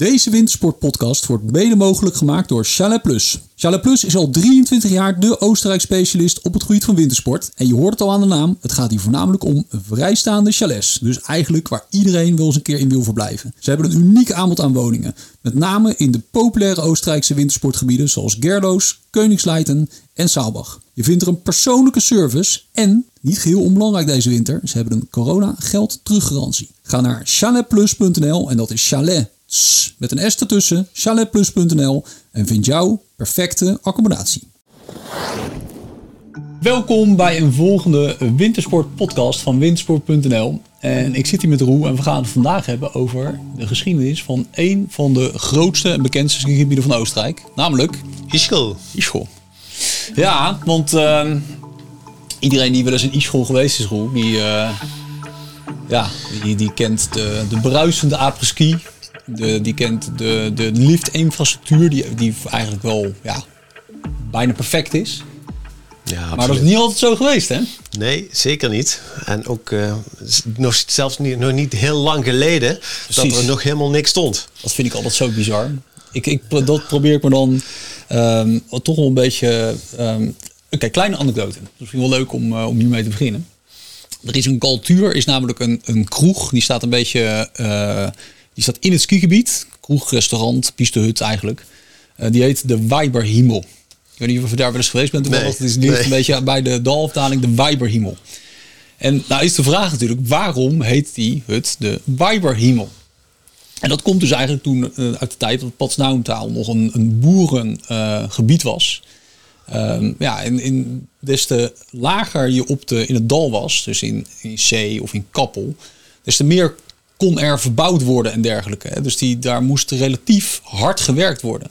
Deze wintersportpodcast wordt mede mogelijk gemaakt door Chalet Plus. Chalet Plus is al 23 jaar de Oostenrijk specialist op het gebied van wintersport. En je hoort het al aan de naam, het gaat hier voornamelijk om vrijstaande chalets. Dus eigenlijk waar iedereen wel eens een keer in wil verblijven. Ze hebben een uniek aanbod aan woningen. Met name in de populaire Oostenrijkse wintersportgebieden zoals Gerloos, Koningsleiten en Saalbach. Je vindt er een persoonlijke service en, niet geheel onbelangrijk deze winter, ze hebben een corona geld teruggarantie. Ga naar chaletplus.nl en dat is chalet met een S ertussen, chaletplus.nl en vind jouw perfecte accommodatie. Welkom bij een volgende wintersport podcast van wintersport.nl. En ik zit hier met Roel en we gaan het vandaag hebben over de geschiedenis van een van de grootste en bekendste skigebieden van Oostenrijk. Namelijk Ischel. Ischel. Ja, want uh, iedereen die wel eens in Ischel geweest is, Roel, die, uh, ja, die, die kent de, de bruisende apres-ski de, die kent de, de liftinfrastructuur, die, die eigenlijk wel ja, bijna perfect is. Ja, maar dat is niet altijd zo geweest, hè? Nee, zeker niet. En ook uh, nog, zelfs niet, nog niet heel lang geleden dat er nog helemaal niks stond. Dat vind ik altijd zo bizar. Ik, ik, dat probeer ik me dan um, toch wel een beetje... Um, Oké, kleine anekdote. Dat is misschien wel leuk om, uh, om hiermee te beginnen. Er is een cultuur, is namelijk een, een kroeg. Die staat een beetje... Uh, die staat in het skigebied. Kroeg, restaurant, pistehut eigenlijk. Uh, die heet de Weiberhimmel. Ik weet niet of je daar wel eens geweest bent. Nee, het is nee. een beetje bij de dalafdaling de Weiberhimmel. En nou is de vraag natuurlijk, waarom heet die hut de Weiberhimmel? En dat komt dus eigenlijk toen uh, uit de tijd dat Patsnaumtaal nog een, een boerengebied uh, was. Um, ja, en in, des te lager je op de, in het dal was, dus in, in C of in Kappel, des te meer kon er verbouwd worden en dergelijke. Dus die, daar moest relatief hard gewerkt worden.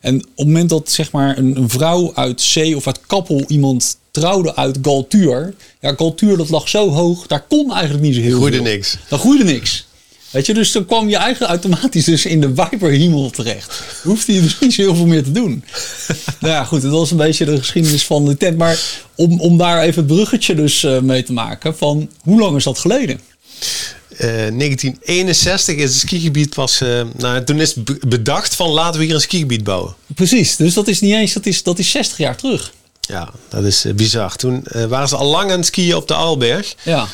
En op het moment dat zeg maar, een, een vrouw uit zee of uit Kappel iemand trouwde uit Galtuur. Ja, Galtuur dat lag zo hoog, daar kon eigenlijk niet zo heel groeide veel. niks. Daar groeide niks. Weet je, dus dan kwam je eigenlijk automatisch dus in de Viperhemel terecht. Hoefde je dus niet zo heel veel meer te doen. nou ja, goed, dat was een beetje de geschiedenis van de tent. Maar om, om daar even het bruggetje dus uh, mee te maken van hoe lang is dat geleden? 1961 is het skigebied pas. Uh, nou, toen is bedacht van laten we hier een skigebied bouwen. Precies, dus dat is niet eens, dat is, dat is 60 jaar terug. Ja, dat is uh, bizar. Toen waren ze al lang aan het skiën op de Alberg. Ja.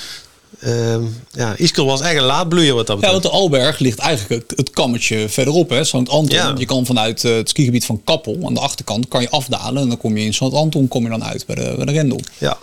Ehm, ja, Ischel was echt een laadbloeier wat dat betreft. Ja, want de Alberg ligt eigenlijk het, het kammetje verderop. Hè, St. Anton. Ja. Je kan vanuit het skigebied van Kappel aan de achterkant kan je afdalen. En dan kom je in St. Anton kom je dan uit bij de, bij de Rendel. Ja.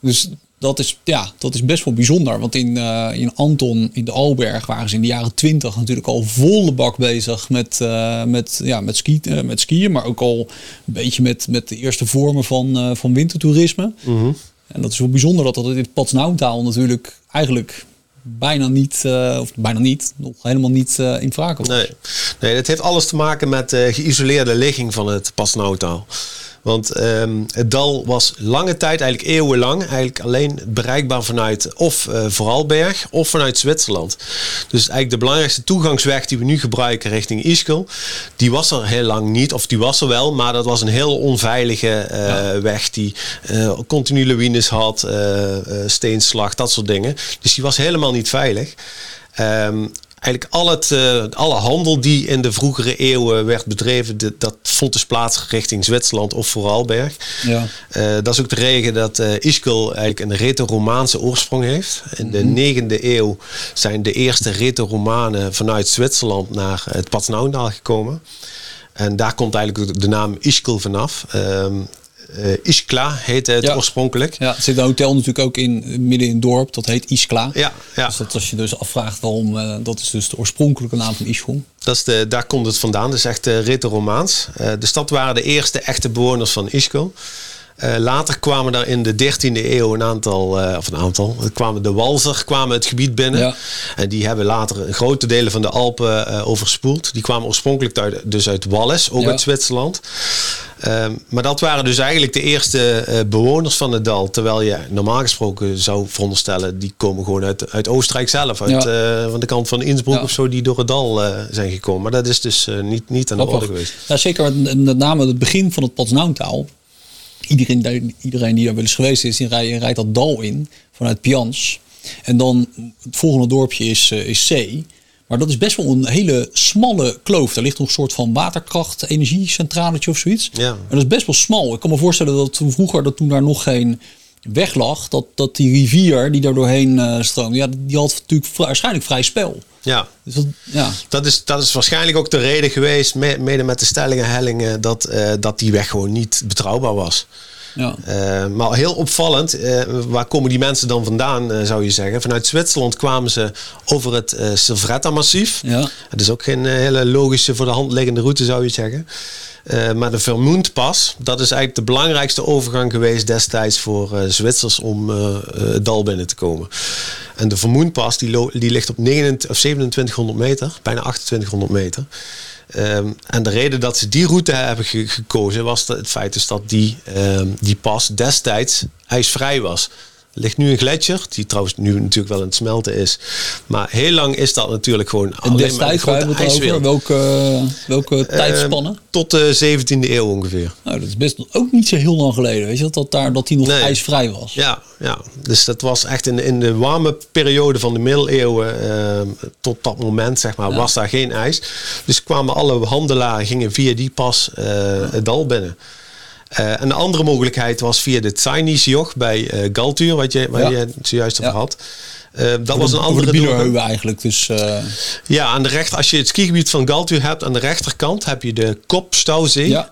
Dus dat is, ja, dat is best wel bijzonder. Want in, uh, in Anton, in de Alberg, waren ze in de jaren twintig natuurlijk al volle bak bezig met, uh, met, ja, met, ski, uh, met skiën. Maar ook al een beetje met, met de eerste vormen van, van wintertoerisme. Mm -hmm. En dat is wel bijzonder dat dat in Patsnaumtaal natuurlijk eigenlijk bijna niet, of bijna niet, nog helemaal niet in vraag was. Nee. nee, dat heeft alles te maken met de geïsoleerde ligging van het Patsnaumtaal. Want um, het dal was lange tijd, eigenlijk eeuwenlang, eigenlijk alleen bereikbaar vanuit of uh, Vooralberg of vanuit Zwitserland. Dus eigenlijk de belangrijkste toegangsweg die we nu gebruiken richting Ischel, die was er heel lang niet. Of die was er wel, maar dat was een heel onveilige uh, ja. weg die uh, continu lawines had, steenslag, dat soort dingen. Dus die was helemaal niet veilig. Um, eigenlijk al het, uh, alle handel die in de vroegere eeuwen werd bedreven, de, dat vond dus plaats richting Zwitserland of Vooralberg. Ja. Uh, dat is ook de reden dat uh, Ischgl eigenlijk een Reto-Romaanse oorsprong heeft. In de mm -hmm. 9e eeuw zijn de eerste Reto-Romanen vanuit Zwitserland naar het Patsnaundaal gekomen. En daar komt eigenlijk de naam Ischgl vanaf. Um, uh, Iskla heette het ja. oorspronkelijk. Ja, er zit een hotel natuurlijk ook in, midden in het dorp. Dat heet Iskla. Ja, ja. Dus dat als je dus afvraagt waarom, uh, dat is dus de oorspronkelijke naam van Ischgl. Dat is de, daar komt het vandaan. Dat is echt uh, Ritero-Romaans. de stad waren de eerste echte bewoners van Ischgl. Uh, later kwamen daar in de 13e eeuw een aantal, uh, of een aantal, kwamen de Walser kwamen het gebied binnen. Ja. En die hebben later grote delen van de Alpen uh, overspoeld. Die kwamen oorspronkelijk uit, dus uit Wallis, ook Ja. uit Zwitserland. Um, maar dat waren dus eigenlijk de eerste uh, bewoners van het dal. Terwijl je normaal gesproken zou veronderstellen, die komen gewoon uit, uit Oostenrijk zelf. Uit, Ja. uh, van de kant van Innsbruck Ja. of zo, die door het dal uh, zijn gekomen. Maar dat is dus niet, niet aan de orde geweest. Ja, zeker met, met name het begin van het Patsnaumtaal. Iedereen, iedereen die daar wel eens geweest is, die rijdt, rijdt dat dal in vanuit Pians. En dan het volgende dorpje is, eh, is C. Maar Maar dat is best wel een hele smalle kloof. Daar ligt nog een soort van waterkracht, energiecentraletje of zoiets. Ja. En dat is best wel smal. Ik kan me voorstellen dat toen vroeger, dat toen daar nog geen weg lag, dat, dat die rivier die daar doorheen uh, stroomde, ja, die had natuurlijk waarschijnlijk vrij spel. Ja. Dus dat, ja. Dat, is, dat is waarschijnlijk ook de reden geweest, mede met de stellingen hellingen, dat, uh, dat die weg gewoon niet betrouwbaar was. Ja. Uh, maar heel opvallend, uh, waar komen die mensen dan vandaan, uh, zou je zeggen? Vanuit Zwitserland kwamen ze over het Silvretta-massief. Ja. Het is ook geen hele logische voor de hand liggende route, zou je zeggen. maar de Vermoendpas, dat is eigenlijk de belangrijkste overgang geweest destijds voor Zwitsers om het dal binnen te komen. En de Vermoendpas die, die ligt op 29, of 2700 meter, bijna 2800 meter. Um, en de reden dat ze die route hebben ge gekozen was het feit dus dat die, um, die pas destijds ijsvrij was. Er ligt nu een gletsjer, die trouwens nu natuurlijk wel aan het smelten is. Maar heel lang is dat natuurlijk gewoon en alleen destijds maar een grote. Welke, welke uh, tijdspannen? Tot de 17e eeuw ongeveer. Nou, dat is best ook niet zo heel lang geleden. Weet je dat, daar, dat die nog Nee. ijsvrij was? Ja, ja, dus dat was echt in, in de warme periode van de middeleeuwen ehm, tot dat moment, zeg maar, Ja. was daar geen ijs. Dus kwamen alle handelaren gingen via die pas eh, het dal binnen. Eh, een andere mogelijkheid was via de Tsainisjoch bij eh Galtuur, wat je, waar Ja. je het zojuist over Ja. had. Eh, dat was een andere de eigenlijk. Dus Ja, aan de rechter, als je het skigebied van Galtuur hebt, aan de rechterkant heb je de Kopstauzee. ja,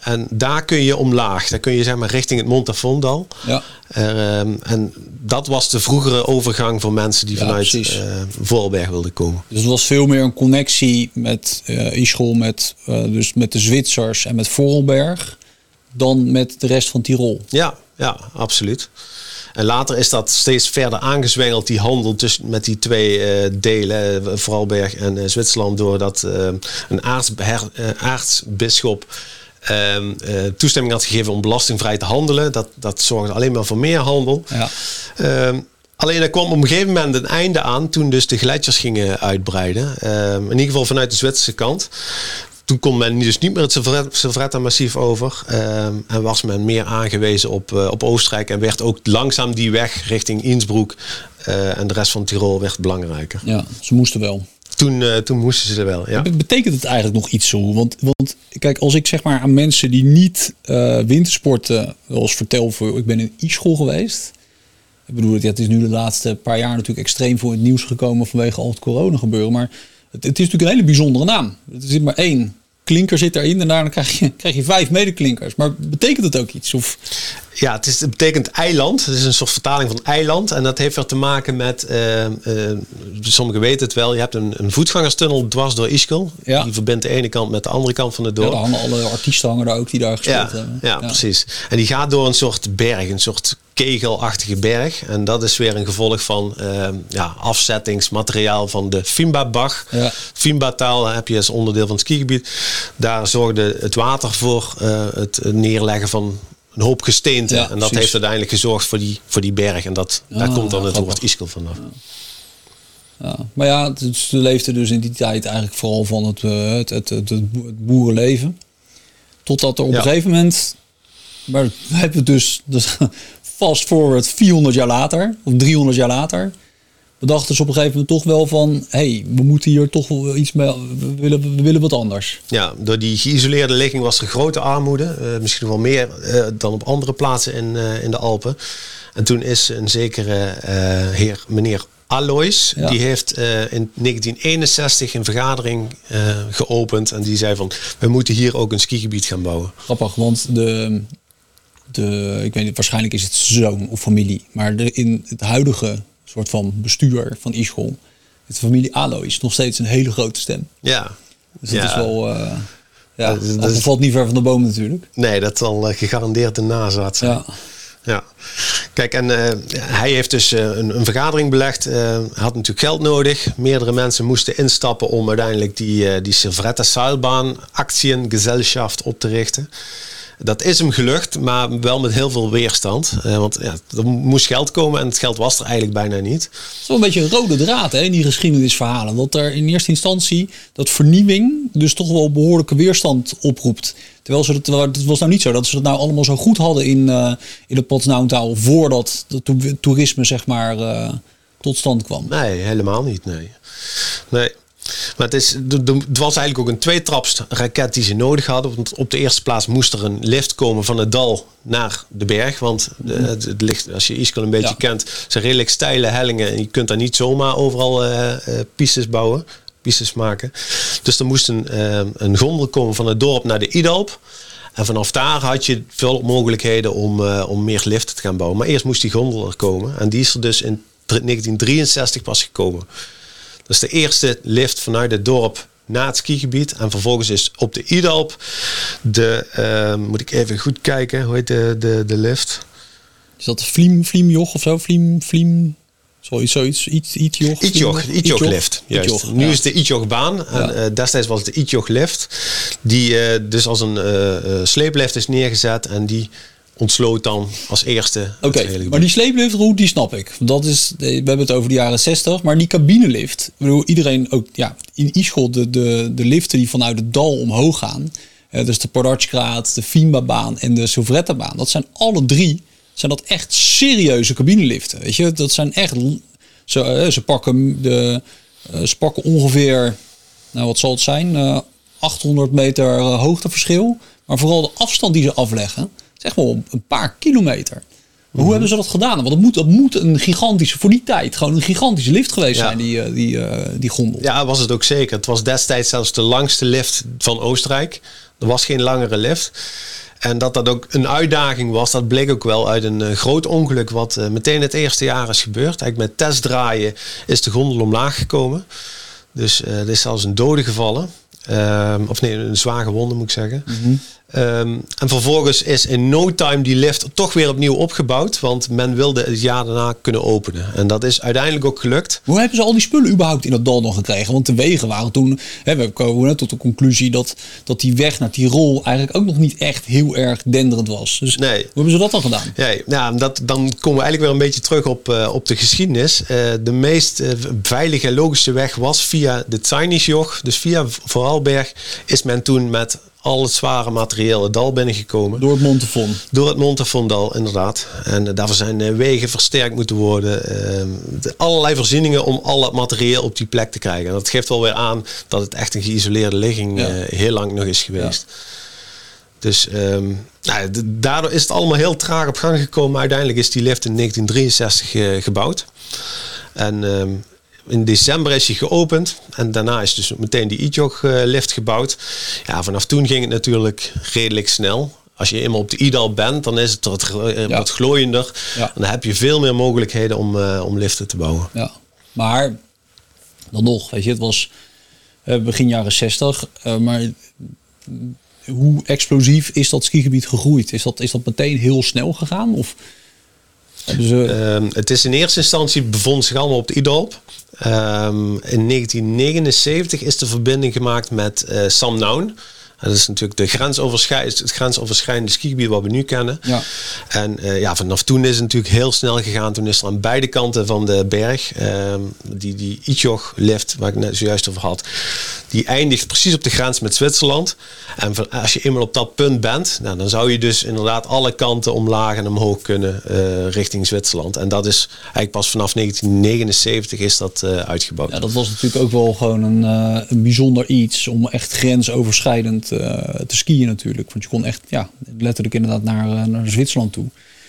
En daar kun je omlaag. Daar kun je zeg maar richting het Montafondal. ja. Ehm, en dat was de vroegere overgang voor mensen die Ja, vanuit Voorberg wilden komen. Dus het was veel meer een connectie met eh Ischol, met, dus met de Zwitsers en met Vorarlberg, dan met de rest van Tirol. Ja, ja, absoluut. En later is dat steeds verder aangezwengeld, die handel tussen, met die twee eh, delen, eh, Vooralberg en eh, Zwitserland, doordat eh, een aartsbisschop ehm, eh, toestemming had gegeven om belastingvrij te handelen. Dat, dat zorgde alleen maar voor meer handel. Ja. Ehm, alleen er kwam op een gegeven moment een einde aan toen dus de gletsjers gingen uitbreiden. Ehm, in ieder geval vanuit de Zwitserse kant. Toen kon men dus niet meer het Silvretta-massief over. ehm, en was men meer aangewezen op, eh, op Oostenrijk. En werd ook langzaam die weg richting Innsbruck eh, en de rest van Tirol werd belangrijker. ja, ze moesten wel. Toen, eh, toen moesten ze er wel. Ja. Be- Betekent het eigenlijk nog iets zo? Want, want kijk, als ik zeg maar aan mensen die niet wintersporten wel eens vertel, voor, ik ben in e-school geweest. Ik bedoel, ja, het is nu de laatste paar jaar natuurlijk extreem voor het nieuws gekomen vanwege al het corona gebeuren. Maar het, is natuurlijk een hele bijzondere naam. Er zit maar één klinker zit erin en daarna krijg je, krijg je vijf medeklinkers. Maar betekent het ook iets? Of, Ja, het, is, het betekent eiland. Het is een soort vertaling van eiland. En dat heeft weer te maken met, eh, eh, sommigen weten het wel, je hebt een, een voetgangerstunnel dwars door Ischgl. Ja. Die verbindt de ene kant met de andere kant van het ja, dorp. daar hangen alle artiesten hangen daar ook die daar gespeeld Ja, hebben. ja, precies. En die gaat door een soort berg, een soort kegelachtige berg. En dat is weer een gevolg van ehm, ja, afzettingsmateriaal van de Fimba-bach. Ja. Fimba-taal heb je als onderdeel van het skigebied. Daar zorgde het water voor eh, het neerleggen van een hoop gesteente. Ja, en dat precies. heeft uiteindelijk gezorgd voor die, voor die berg. En dat, daar Ah, komt dan het woord Ischgl vanaf. Ja, maar ja, ze leefden dus in die tijd eigenlijk vooral van het, eh, het, het, het, het bo- het boerenleven. Totdat er op een gegeven moment, maar we hebben het dus, dus fast forward 400 jaar later, of 300 jaar later, bedachten ze op een gegeven moment toch wel van, hé, hey, we moeten hier toch wel iets mee, we willen, we willen wat anders. Ja, door die geïsoleerde ligging was er grote armoede. eh, misschien wel meer eh, dan op andere plaatsen in, eh, in de Alpen. En toen is een zekere heer, meneer Alois, Ja. die heeft in 1961 een vergadering geopend. En die zei van, we moeten hier ook een skigebied gaan bouwen. Grappig, want de, de ik weet niet, waarschijnlijk is het zoon of familie, maar de, in het huidige soort van bestuur van Ischol, is de familie Alois nog steeds een hele grote stem. Ja. Dus dat Ja. is wel. eh ja, Dat is- is- valt niet ver van de boom natuurlijk. Nee, dat zal eh, gegarandeerd de nazaat zijn. Ja. Ja, kijk, en eh, hij heeft dus een, een vergadering belegd. Had natuurlijk geld nodig. Meerdere mensen moesten instappen om uiteindelijk die, die Silvretta Seilbahn Aktiengesellschaft op te richten. Dat is hem gelukt, maar wel met heel veel weerstand. Eh, want ja, er moest geld komen en het geld was er eigenlijk bijna niet. Het is wel een beetje een rode draad hè, in die geschiedenisverhalen. Dat er in eerste instantie dat vernieuwing dus toch wel behoorlijke weerstand oproept. Terwijl ze het, terwijl het was nou niet zo dat ze het nou allemaal zo goed hadden in, eh in het Potsdamtaal voordat het toerisme zeg maar eh, tot stand kwam. Nee, helemaal niet. Nee. nee. Maar het, is, het was eigenlijk ook een tweetraps raket die ze nodig hadden. Want op de eerste plaats moest er een lift komen van het dal naar de berg. Want de, het, het ligt, als je Iskal een beetje Ja. kent, zijn redelijk steile hellingen. En je kunt daar niet zomaar overal eh, eh, pistes bouwen, pistes maken. Dus er moest een, eh, een gondel komen van het dorp naar de Idalp. En vanaf daar had je veel mogelijkheden om, eh, om meer liften te gaan bouwen. Maar eerst moest die gondel er komen. En die is er dus in 1963 pas gekomen. Dat is de eerste lift vanuit het dorp naar het skigebied. En vervolgens is op de Idalp de, eh, moet ik even goed kijken, hoe heet de, de, de lift? Is dat Vliem, Vliemjoch of zo? Vliem, Vliem, zoiets, zoiets, iets, Ietjoch? Itjoch? Itjoch lift. Juist. Itjoch, nu ja. is de Itjoch baan. En Ja. eh, destijds was het de Itjoch lift. Die eh, dus als een eh, sleeplift is neergezet. En die ontsloot dan als eerste Oké, maar die sleepliftroute, die snap ik. Dat is, we hebben het over de jaren 60, maar die cabinelift. Ik bedoel, iedereen ook, ja, in Ischot, de, de, de liften die vanuit het dal omhoog gaan. eh, dus de Podartsgraad, de Fimba-baan en de Silvretta-baan. Dat zijn alle drie, zijn dat echt serieuze cabineliften. Weet je, dat zijn echt, ze, eh, ze pakken de, eh, ze pakken ongeveer, nou wat zal het zijn, eh, 800 meter eh, hoogteverschil. Maar vooral de afstand die ze afleggen, echt wel een paar kilometer. Maar Mhm. Hoe hebben ze dat gedaan? Want dat moet, dat moet een gigantische, voor die tijd, gewoon een gigantische lift geweest Ja. zijn, die, eh, die, eh, die gondel. Ja, was het ook zeker. Het was destijds zelfs de langste lift van Oostenrijk. Er was geen langere lift. En dat dat ook een uitdaging was, dat bleek ook wel uit een eh, groot ongeluk wat meteen het eerste jaar is gebeurd. Eigenlijk met testdraaien is de gondel omlaag gekomen. Dus eh, er is zelfs een dode gevallen. Ehm, of nee, een zwaar gewonde moet ik zeggen. Ehm, en vervolgens is in no time die lift toch weer opnieuw opgebouwd. Want men wilde het jaar daarna kunnen openen. En dat is uiteindelijk ook gelukt. Hoe hebben ze al die spullen überhaupt in dat dal nog gekregen? Want de wegen waren toen, hè, we komen tot de conclusie dat, dat die weg naar Tirol eigenlijk ook nog niet echt heel erg denderend was. Dus Nee. hoe hebben ze dat dan gedaan? Ja, nou, dat, dan komen we eigenlijk weer een beetje terug op, eh, op de geschiedenis. Eh, de meest eh, veilige en logische weg was via de Tsainischjoch. Dus via Vooralberg is men toen met al het zware materieel het dal binnengekomen. Door het Montefon. Door het Montefondal, inderdaad. En eh, daarvoor zijn eh, wegen versterkt moeten worden. Ehm, allerlei voorzieningen om al het materieel op die plek te krijgen. En dat geeft wel weer aan dat het echt een geïsoleerde ligging Ja. eh, heel lang nog is geweest. Dus ehm, nou, daardoor is het allemaal heel traag op gang gekomen. Uiteindelijk is die lift in 1963 eh, gebouwd. En ehm, in december is hij geopend. En daarna is dus meteen die eh, lift gebouwd. Ja, vanaf toen ging het natuurlijk redelijk snel. Als je eenmaal op de IDAL bent, dan is het wat, eh, Ja. wat glooiender. Ja. En dan heb je veel meer mogelijkheden om, eh, om liften te bouwen. Ja, maar dan nog, weet je, het was begin jaren 60, eh, maar hoe explosief is dat skigebied gegroeid? Is dat, is dat meteen heel snel gegaan? Of ze... Ehm, het is in eerste instantie bevond zich allemaal op de IDOLP. Ehm, in 1979 is de verbinding gemaakt met eh Sam Naun. Dat is natuurlijk de grensoverschrijdende, het grensoverschrijdende skigebied wat we nu kennen. Ja. En eh, ja, vanaf toen is het natuurlijk heel snel gegaan. Toen is er aan beide kanten van de berg, ehm, die, die Itjoch lift, waar ik net zojuist over had, die eindigt precies op de grens met Zwitserland. En van- als je eenmaal op dat punt bent, nou, dan zou je dus inderdaad alle kanten omlaag en omhoog kunnen eh, richting Zwitserland. En dat is eigenlijk pas vanaf 1979 is dat eh, uitgebouwd. Ja, dat was natuurlijk ook wel gewoon een, een bijzonder iets om echt grensoverschrijdend te skiën natuurlijk. Want je kon echt, ja, letterlijk inderdaad naar, eh, naar Zwitserland toe.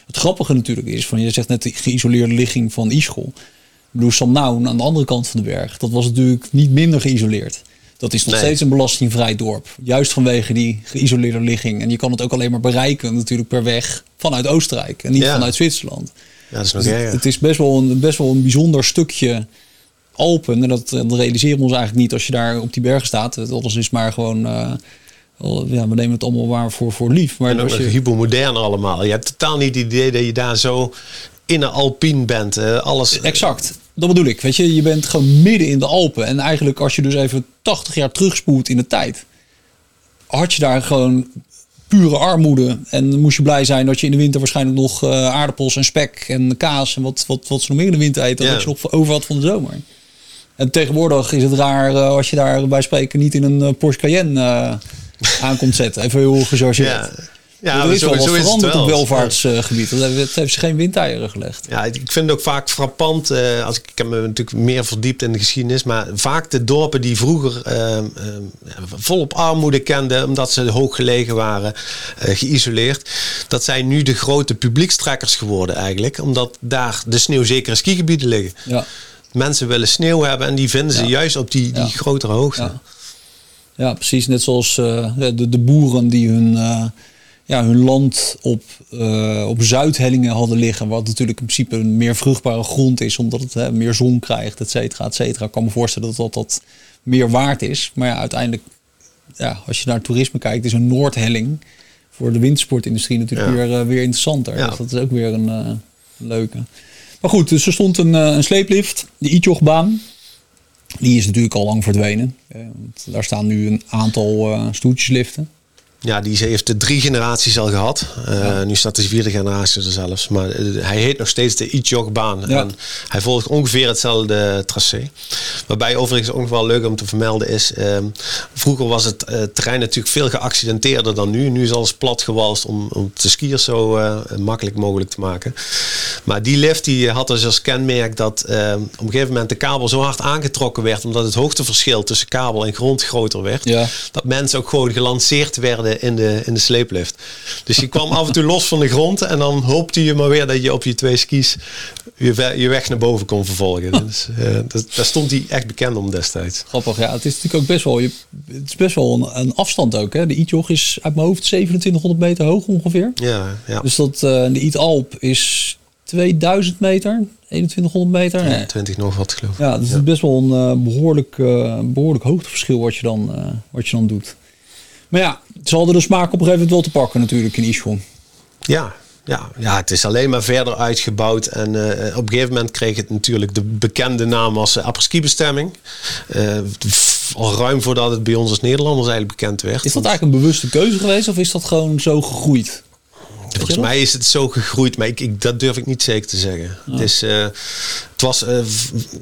Het grappige natuurlijk is, van je zegt net de geïsoleerde ligging van Ischol. Ik bedoel, Samnaun aan de andere kant van de berg, dat was natuurlijk niet minder geïsoleerd. Dat is nog Nee. steeds een belastingvrij dorp. Juist vanwege die geïsoleerde ligging. En je kan het ook alleen maar bereiken natuurlijk per weg vanuit Oostenrijk en niet Ja. vanuit Zwitserland. Ja, dat is nog Dus het is best wel, een, best wel een bijzonder stukje Alpen. En dat, dat realiseren we ons eigenlijk niet als je daar op die bergen staat. Het Alles is maar gewoon... eh, ja, we nemen het allemaal waar voor, voor lief. Maar En ook je, hypermodern allemaal. Je hebt totaal niet het idee dat je daar zo in een alpien bent. eh, alles. exact, dat bedoel ik. Weet je, je bent gewoon midden in de Alpen. En eigenlijk als je dus even 80 jaar terugspoelt in de tijd... had je daar gewoon pure armoede. En moest je blij zijn dat je in de winter waarschijnlijk nog eh, aardappels en spek en kaas... en wat, wat, wat ze nog meer in de winter eten... Dat je nog over had van de zomer. En tegenwoordig is het raar eh, als je daar bij spreken niet in een Porsche Cayenne aan komt zetten. Even heel gechargeerd. Ja. Ja, er is wel wat veranderd op welvaartsgebied. Dat heeft ze geen windeieren gelegd. Ja, ik vind het ook vaak frappant. Uh, als ik, ik heb me natuurlijk meer verdiept in de geschiedenis. Maar vaak de dorpen die vroeger uh, uh, volop armoede kenden. Omdat ze hoog gelegen waren, geïsoleerd. Dat zijn nu de grote publiekstrekkers geworden eigenlijk. Omdat daar de sneeuwzekere skigebieden liggen. Ja. Mensen willen sneeuw hebben en die vinden ze juist op die, die grotere hoogte. Ja. precies. Net zoals de, de boeren die hun ja, hun land op, uh, op zuidhellingen hadden liggen. Wat natuurlijk in principe een meer vruchtbare grond is, omdat het hè, meer zon krijgt, et cetera, et cetera. Ik kan me voorstellen dat dat, dat meer waard is. Maar ja, uiteindelijk, ja, als je naar toerisme kijkt, is een noordhelling voor de wintersportindustrie natuurlijk weer, weer interessanter. Ja. Dus dat is ook weer een leuke. Maar goed, dus er stond een, een sleeplift, de Itjochbaan. Die is natuurlijk al lang verdwenen. daar staan nu een aantal stoeltjesliften. Ja, die heeft de drie generaties al gehad. Uh, Nu staat de vierde generatie er zelfs. Maar eh, hij heet nog steeds de Ichog-baan. En hij volgt ongeveer hetzelfde tracé. Waarbij overigens ook wel leuk om te vermelden is... Uh, vroeger was het uh, terrein natuurlijk veel geaccidenteerder dan nu. Nu is alles plat gewalst om, om de skiers zo makkelijk mogelijk te maken. Maar die lift die had dus als kenmerk dat ehm, op een gegeven moment de kabel zo hard aangetrokken werd... omdat het hoogteverschil tussen kabel en grond groter werd. Ja. Dat mensen ook gewoon gelanceerd werden in de, in de sleeplift. Dus je kwam af en toe los van de grond en dan hoopte je maar weer dat je op je twee skis je, je weg naar boven kon vervolgen. Dus, uh, daar stond hij echt bekend om destijds. Grappig, ja. Het is natuurlijk ook best wel, je, het is best wel een, een afstand ook. Hè? De Ietjog is uit mijn hoofd 2700 meter hoog ongeveer. Ja, ja. Dus dat, uh, de Iet-Alp is 2000 meter, 2100 meter. Ja, 20 nog wat geloof ik. Ja, dus het is best wel een uh, behoorlijk, uh, behoorlijk hoogteverschil wat je, dan, uh, wat je dan doet. Maar ja, ze hadden de smaak op een gegeven moment wel te pakken natuurlijk in Ischon. Ja, ja, ja, het is alleen maar verder uitgebouwd. En uh, op een gegeven moment kreeg het natuurlijk de bekende naam als uh, bestemming Uh, al ruim voordat het bij ons als Nederlanders eigenlijk bekend werd. Is dat eigenlijk een bewuste keuze geweest of is dat gewoon zo gegroeid? Volgens mij is het zo gegroeid, maar ik, ik, dat durf ik niet zeker te zeggen. Het, is, uh, het was uh,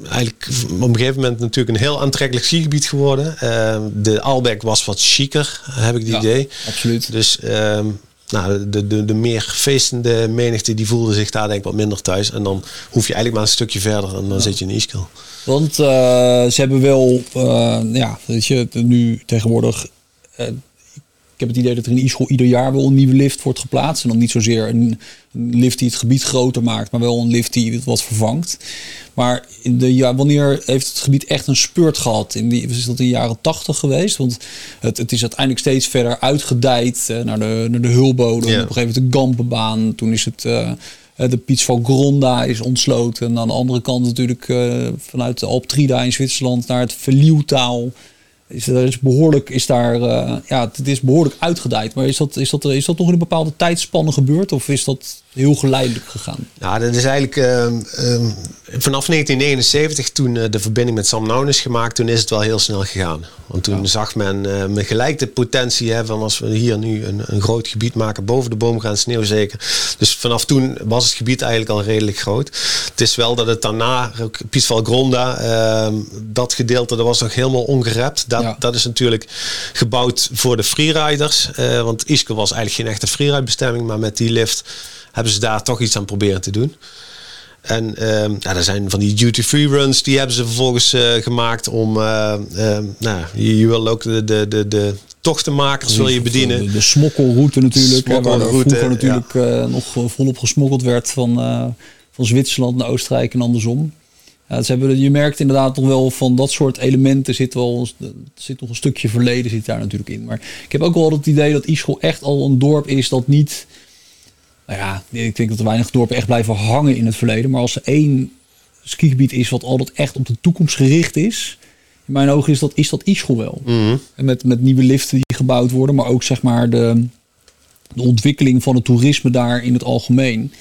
eigenlijk op een gegeven moment natuurlijk een heel aantrekkelijk skigebied geworden. Uh, de Albeck was wat chiquer, heb ik het ja, idee. Absoluut. Dus ehm, nou, de, de, de meer feestende menigte die voelde zich daar denk ik wat minder thuis. En dan hoef je eigenlijk maar een stukje verder en dan zit je in Iskil. Want ze hebben wel, ja, weet je, nu tegenwoordig heb het idee dat er in Ischol ieder jaar wel een nieuwe lift wordt geplaatst. En dan niet zozeer een, lift die het gebied groter maakt, maar wel een lift die het wat vervangt. Maar in de, ja, wanneer heeft het gebied echt een spurt gehad? In die, is dat in de jaren tachtig geweest? Want het, het is uiteindelijk steeds verder uitgedijd uh, naar, de, naar de hulbodem. Op een gegeven moment de Gampenbaan. Toen is het... Uh, de Piets van Gronda is ontsloten. En aan de andere kant natuurlijk uh, vanuit de Alptrida in Zwitserland naar het Verlieuwtaal is, er is behoorlijk, is daar, uh, ja, het is behoorlijk uitgedijd. Maar is dat, is, dat, is dat nog in een bepaalde tijdspanne gebeurd? Of is dat heel geleidelijk gegaan? Ja, dat is eigenlijk uh, uh, vanaf 1979, toen uh, de verbinding met Sam Noun is gemaakt, toen is het wel heel snel gegaan. Want toen zag men uh, met gelijk de potentie hè, van als we hier nu een, een groot gebied maken, boven de boom gaan sneeuw zeker. Dus vanaf toen was het gebied eigenlijk al redelijk groot. Het is wel dat het daarna, Piesval Gronda, ehm, dat gedeelte, dat was nog helemaal ongerept. Dat, dat is natuurlijk gebouwd voor de freeriders. Uh, want Iske was eigenlijk geen echte freeride bestemming, maar met die lift hebben ze daar toch iets aan proberen te doen. En ja, er zijn van die duty-free runs, die hebben ze vervolgens uh, gemaakt om, uh, um, nou, je, je, wil ook de, de, de, de tochtenmakers wil je bedienen. De, de smokkelroute natuurlijk, smokkelroute, waar vroeger natuurlijk ja. uh, nog volop gesmokkeld werd van, van Zwitserland naar Oostenrijk en andersom. Ja, ze hebben, je merkt inderdaad nog wel van dat soort elementen zit wel zit nog een stukje verleden zit daar natuurlijk in. Maar ik heb ook wel het idee dat Ischol echt al een dorp is dat niet nou ja, ik denk dat er weinig dorpen echt blijven hangen in het verleden. Maar als er één skigebied is wat altijd echt op de toekomst gericht is. In mijn ogen is dat, is dat Ischol wel. Mhm. En met, met nieuwe liften die gebouwd worden. Maar ook zeg maar de, de ontwikkeling van het toerisme daar in het algemeen.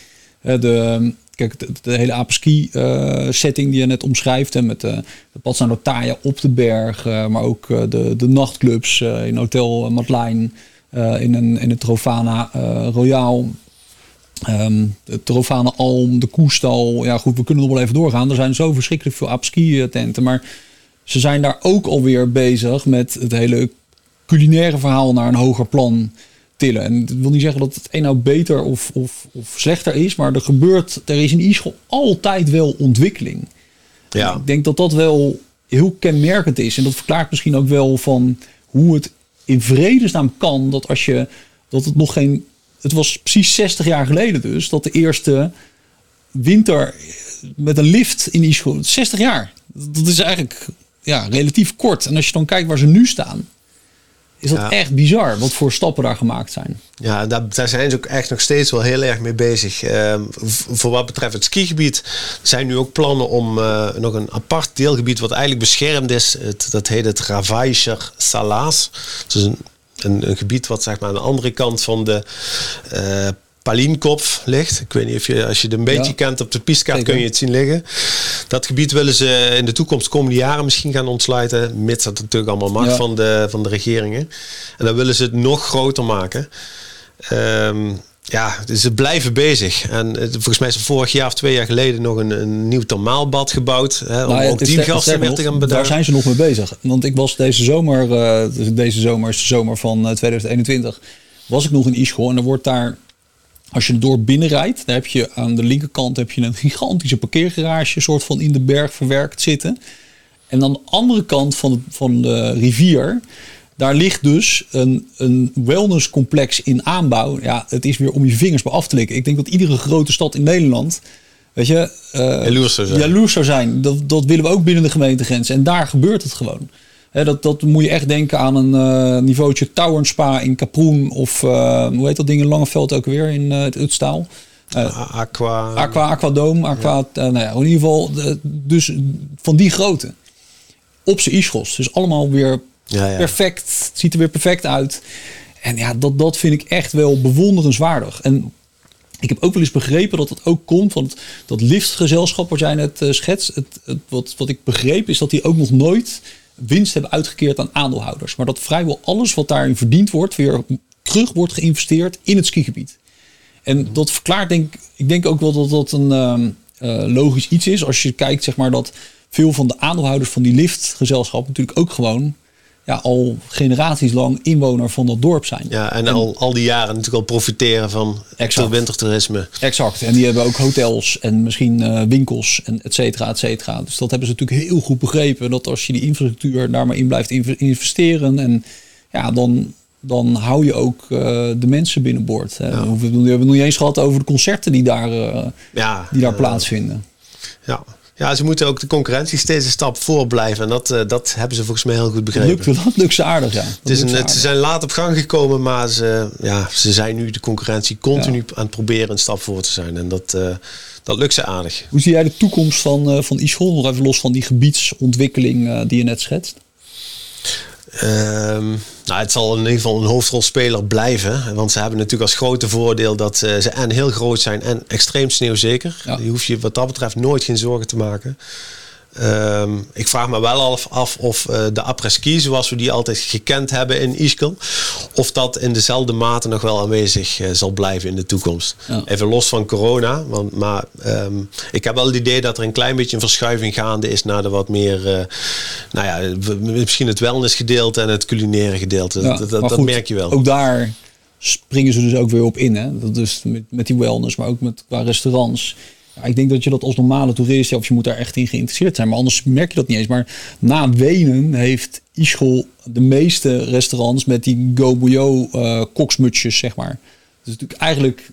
De, kijk, de, de hele apeski uh, setting die je net omschrijft. Hè, met de, de Patsa Notaya op de berg. Uh, maar ook de, de nachtclubs in Hotel Matlein. in, een, in het Trofana Royal. Um, de Trofane Alm, de Koestal. Ja, goed, we kunnen nog wel even doorgaan. Er zijn zo verschrikkelijk veel apski-tenten. Maar ze zijn daar ook alweer bezig met het hele culinaire verhaal naar een hoger plan tillen. En dat wil niet zeggen dat het een nou beter of, of, of slechter is, maar er gebeurt, er is in e-school altijd wel ontwikkeling. Ja. Ik denk dat dat wel heel kenmerkend is. En dat verklaart misschien ook wel van hoe het in vredesnaam kan dat als je dat het nog geen. Het was precies 60 jaar geleden dus dat de eerste winter met een lift in die school. 60 jaar. Dat is eigenlijk ja, relatief kort. En als je dan kijkt waar ze nu staan, is dat Ja. echt bizar wat voor stappen daar gemaakt zijn. Ja, daar, daar zijn ze ook echt nog steeds wel heel erg mee bezig. Ehm, voor wat betreft het skigebied zijn nu ook plannen om eh, nog een apart deelgebied wat eigenlijk beschermd is. Het, dat heet het Ravijser Salaas. Het is een, een, een gebied wat zeg maar aan de andere kant van de eh Palienkopf ligt. Ik weet niet of je, als je het een beetje Ja. kent op de pistekaart Zeker. kun je het zien liggen. Dat gebied willen ze in de toekomst komende jaren misschien gaan ontsluiten. Mits dat natuurlijk allemaal mag Ja. van, de, van de regeringen. En dan willen ze het nog groter maken. Ehm, ja, dus ze blijven bezig. En eh, volgens mij is er vorig jaar of twee jaar geleden nog een, een nieuw thermaalbad gebouwd. Hè, om Nou ja, ook die gasten weer te gaan Daar bedanken. zijn ze nog mee bezig. Want ik was deze zomer, eh, deze zomer is de zomer van eh, 2021, was ik nog in Ischol. En er wordt daar, als je door binnen rijdt, dan heb je aan de linkerkant heb je een gigantische parkeergarage, soort van in de berg verwerkt zitten. En aan de andere kant van de, van de rivier, daar ligt dus een, een wellnesscomplex in aanbouw. Ja, het is weer om je vingers bij af te likken. Ik denk dat iedere grote stad in Nederland, weet je, eh, Jaloers zou zijn. jaloers zou zijn. Dat, dat willen we ook binnen de gemeentegrens. En daar gebeurt het gewoon. Dat, dat moet je echt denken aan een eh niveautje Tower Spa in Kaproen. Of eh, hoe heet dat ding in Langeveld ook weer in het Utstaal. Aqua. Aqua, Aquadoom, Aqua, eh, nou ja, in ieder geval, dus van die grootte. Op zijn ischos. Dus allemaal weer Ja, ja. perfect. Het ziet er weer perfect uit. En ja, dat, dat vind ik echt wel bewonderenswaardig. En ik heb ook wel eens begrepen dat het ook komt van het, dat liftgezelschap wat jij net eh, schetst. Het, het, wat, wat ik begreep is dat die ook nog nooit winst hebben uitgekeerd aan aandeelhouders. Maar dat vrijwel alles wat daarin verdiend wordt weer terug wordt geïnvesteerd in het skigebied. En dat verklaart denk ik denk ook wel dat dat een ehm, eh, logisch iets is. Als je kijkt zeg maar dat veel van de aandeelhouders van die liftgezelschap natuurlijk ook gewoon ja, al generaties lang inwoner van dat dorp zijn. Ja, en, al, al die jaren natuurlijk al profiteren van Exact. wintertoerisme. Exact. En die hebben ook hotels en misschien eh, winkels en et cetera, et cetera. Dus dat hebben ze natuurlijk heel goed begrepen. Dat als je die infrastructuur daar maar in blijft inv- investeren. En ja, dan, dan hou je ook eh, de mensen binnenboord. hè. We hebben we hebben het nog niet eens gehad over de concerten die daar, eh, Ja, die daar eh, plaatsvinden. Ja. Ja, ze moeten ook de concurrentie steeds een stap voor blijven. En dat, eh, dat hebben ze volgens mij heel goed begrepen. Lukt, dat lukt ze aardig, ja. Het is een, ze zijn laat op gang gekomen, maar ze, ja, ze zijn nu de concurrentie continu aan het proberen een stap voor te zijn. En dat, eh, dat lukt ze aardig. Hoe zie jij de toekomst van, eh van e-school? Nog even los van die gebiedsontwikkeling die je net schetst. Ehm, nou, het zal in ieder geval een hoofdrolspeler blijven. Want ze hebben natuurlijk als grote voordeel dat eh, ze en heel groot zijn en extreem sneeuwzeker. Ja. Je hoeft je wat dat betreft nooit geen zorgen te maken. Ehm, ik vraag me wel af, af of eh, de après-ski, zoals we die altijd gekend hebben in Ischgl, of dat in dezelfde mate nog wel aanwezig eh, zal blijven in de toekomst. Ja. Even los van corona, want, maar ehm, ik heb wel het idee dat er een klein beetje een verschuiving gaande is naar de wat meer, eh, nou ja, misschien het wellnessgedeelte en het culinaire gedeelte. Ja, dat dat, merk je wel. Ook daar springen ze dus ook weer op in. Hè? Dat is met, met die wellness, maar ook met qua restaurants. Ik denk dat je dat als normale toerist, of je moet daar echt in geïnteresseerd zijn. Maar anders merk je dat niet eens. Maar na Wenen heeft Ischgl de meeste restaurants met die Go Bouillot eh koksmutsjes, zeg maar. Dat is natuurlijk eigenlijk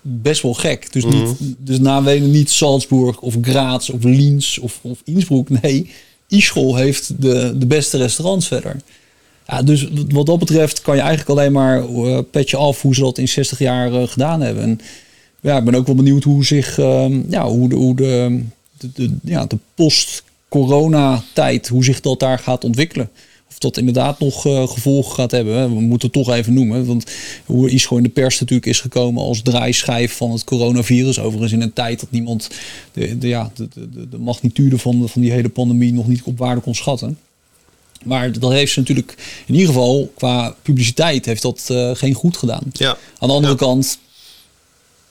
best wel gek. Dus, niet, dus na Wenen niet Salzburg of Graz of Liens of, of Innsbruck. Nee, Ischgl heeft de, de beste restaurants verder. Ja, dus wat dat betreft kan je eigenlijk alleen maar eh, petje af hoe ze dat in 60 jaar eh, gedaan hebben. En ja, ik ben ook wel benieuwd hoe zich, ehm, ja, hoe de, hoe de, de, de- ja, de post-corona-tijd, hoe zich dat daar gaat ontwikkelen. Of dat inderdaad nog eh, gevolgen gaat hebben. Hè. We moeten het toch even noemen. Want hoe Isco in de pers natuurlijk is gekomen als draaischijf van het coronavirus. Overigens in een tijd dat niemand de, de, ja, de, de, de magnitude van, van die hele pandemie nog niet op waarde kon schatten. Maar dat heeft ze natuurlijk in ieder geval qua publiciteit heeft dat eh, geen goed gedaan. Ja. Aan de andere Ja. kant,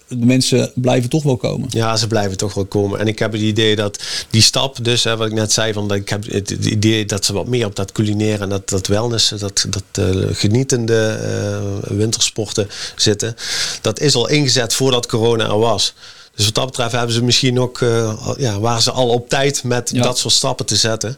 de mensen blijven toch wel komen. Ja, ze blijven toch wel komen. En ik heb het idee dat die stap, dus hè, wat ik net zei, van dat ik heb het, idee dat ze wat meer op dat culinaire en dat, dat wellness, dat, dat uh, genietende uh, wintersporten zitten. Dat is al ingezet voordat corona er was. Dus wat dat betreft hebben ze misschien ook, uh, ja, waren ze al op tijd met ja. dat soort stappen te zetten.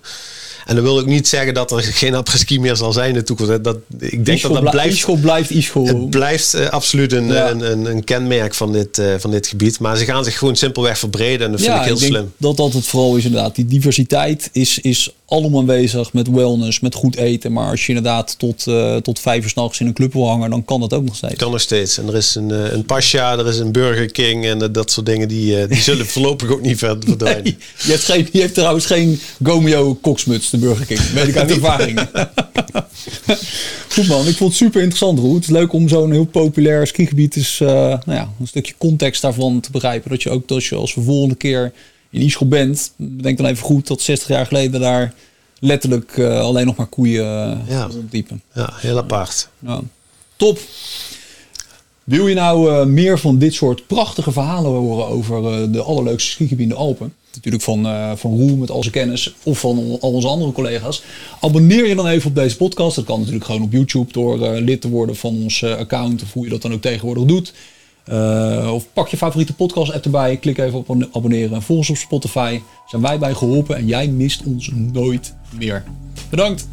En dan wil ik niet zeggen dat er geen après-ski meer zal zijn in de toekomst. Dat, ik denk dat dat blijft... E-school blijft e-school. Het blijft uh, absoluut een, ja. een, een, een, kenmerk van dit, uh, van dit gebied. Maar ze gaan zich gewoon simpelweg verbreden en dat vind ja, ik heel ik denk slim. Dat dat het vooral is inderdaad. Die diversiteit is, is allemaal aanwezig met wellness, met goed eten. Maar als je inderdaad tot, uh, tot vijf uur s'nachts in een club wil hangen, dan kan dat ook nog steeds. Kan nog steeds. En er is een, uh, een Pascha, er is een Burger King en uh, dat soort dingen. Die, die zullen voorlopig ook niet verder verdwijnen. Nee, je, hebt geen, je hebt trouwens geen Gomeo koksmuts, de Burger King. Weet ik uit ervaring. Goed man, ik vond het super interessant Roel. Het is leuk om zo'n heel populair skigebied is, nou ja, een stukje context daarvan te begrijpen. Dat je ook als je als we volgende keer in Ischel bent, denk dan even goed dat 60 jaar geleden daar letterlijk uh, alleen nog maar koeien uh, ja. rondliepen. Ja, heel apart. Ja. Top. Wil je nou uh, meer van dit soort prachtige verhalen horen over de allerleukste skigebieden in de Alpen? Natuurlijk van, van Roel met al zijn kennis of van al onze andere collega's. Abonneer je dan even op deze podcast. Dat kan natuurlijk gewoon op YouTube door lid te worden van ons account of hoe je dat dan ook tegenwoordig doet. Eh, of pak je favoriete podcast app erbij, klik even op abonneren en volg ons op Spotify. Zijn wij bij geholpen en jij mist ons nooit meer. Bedankt!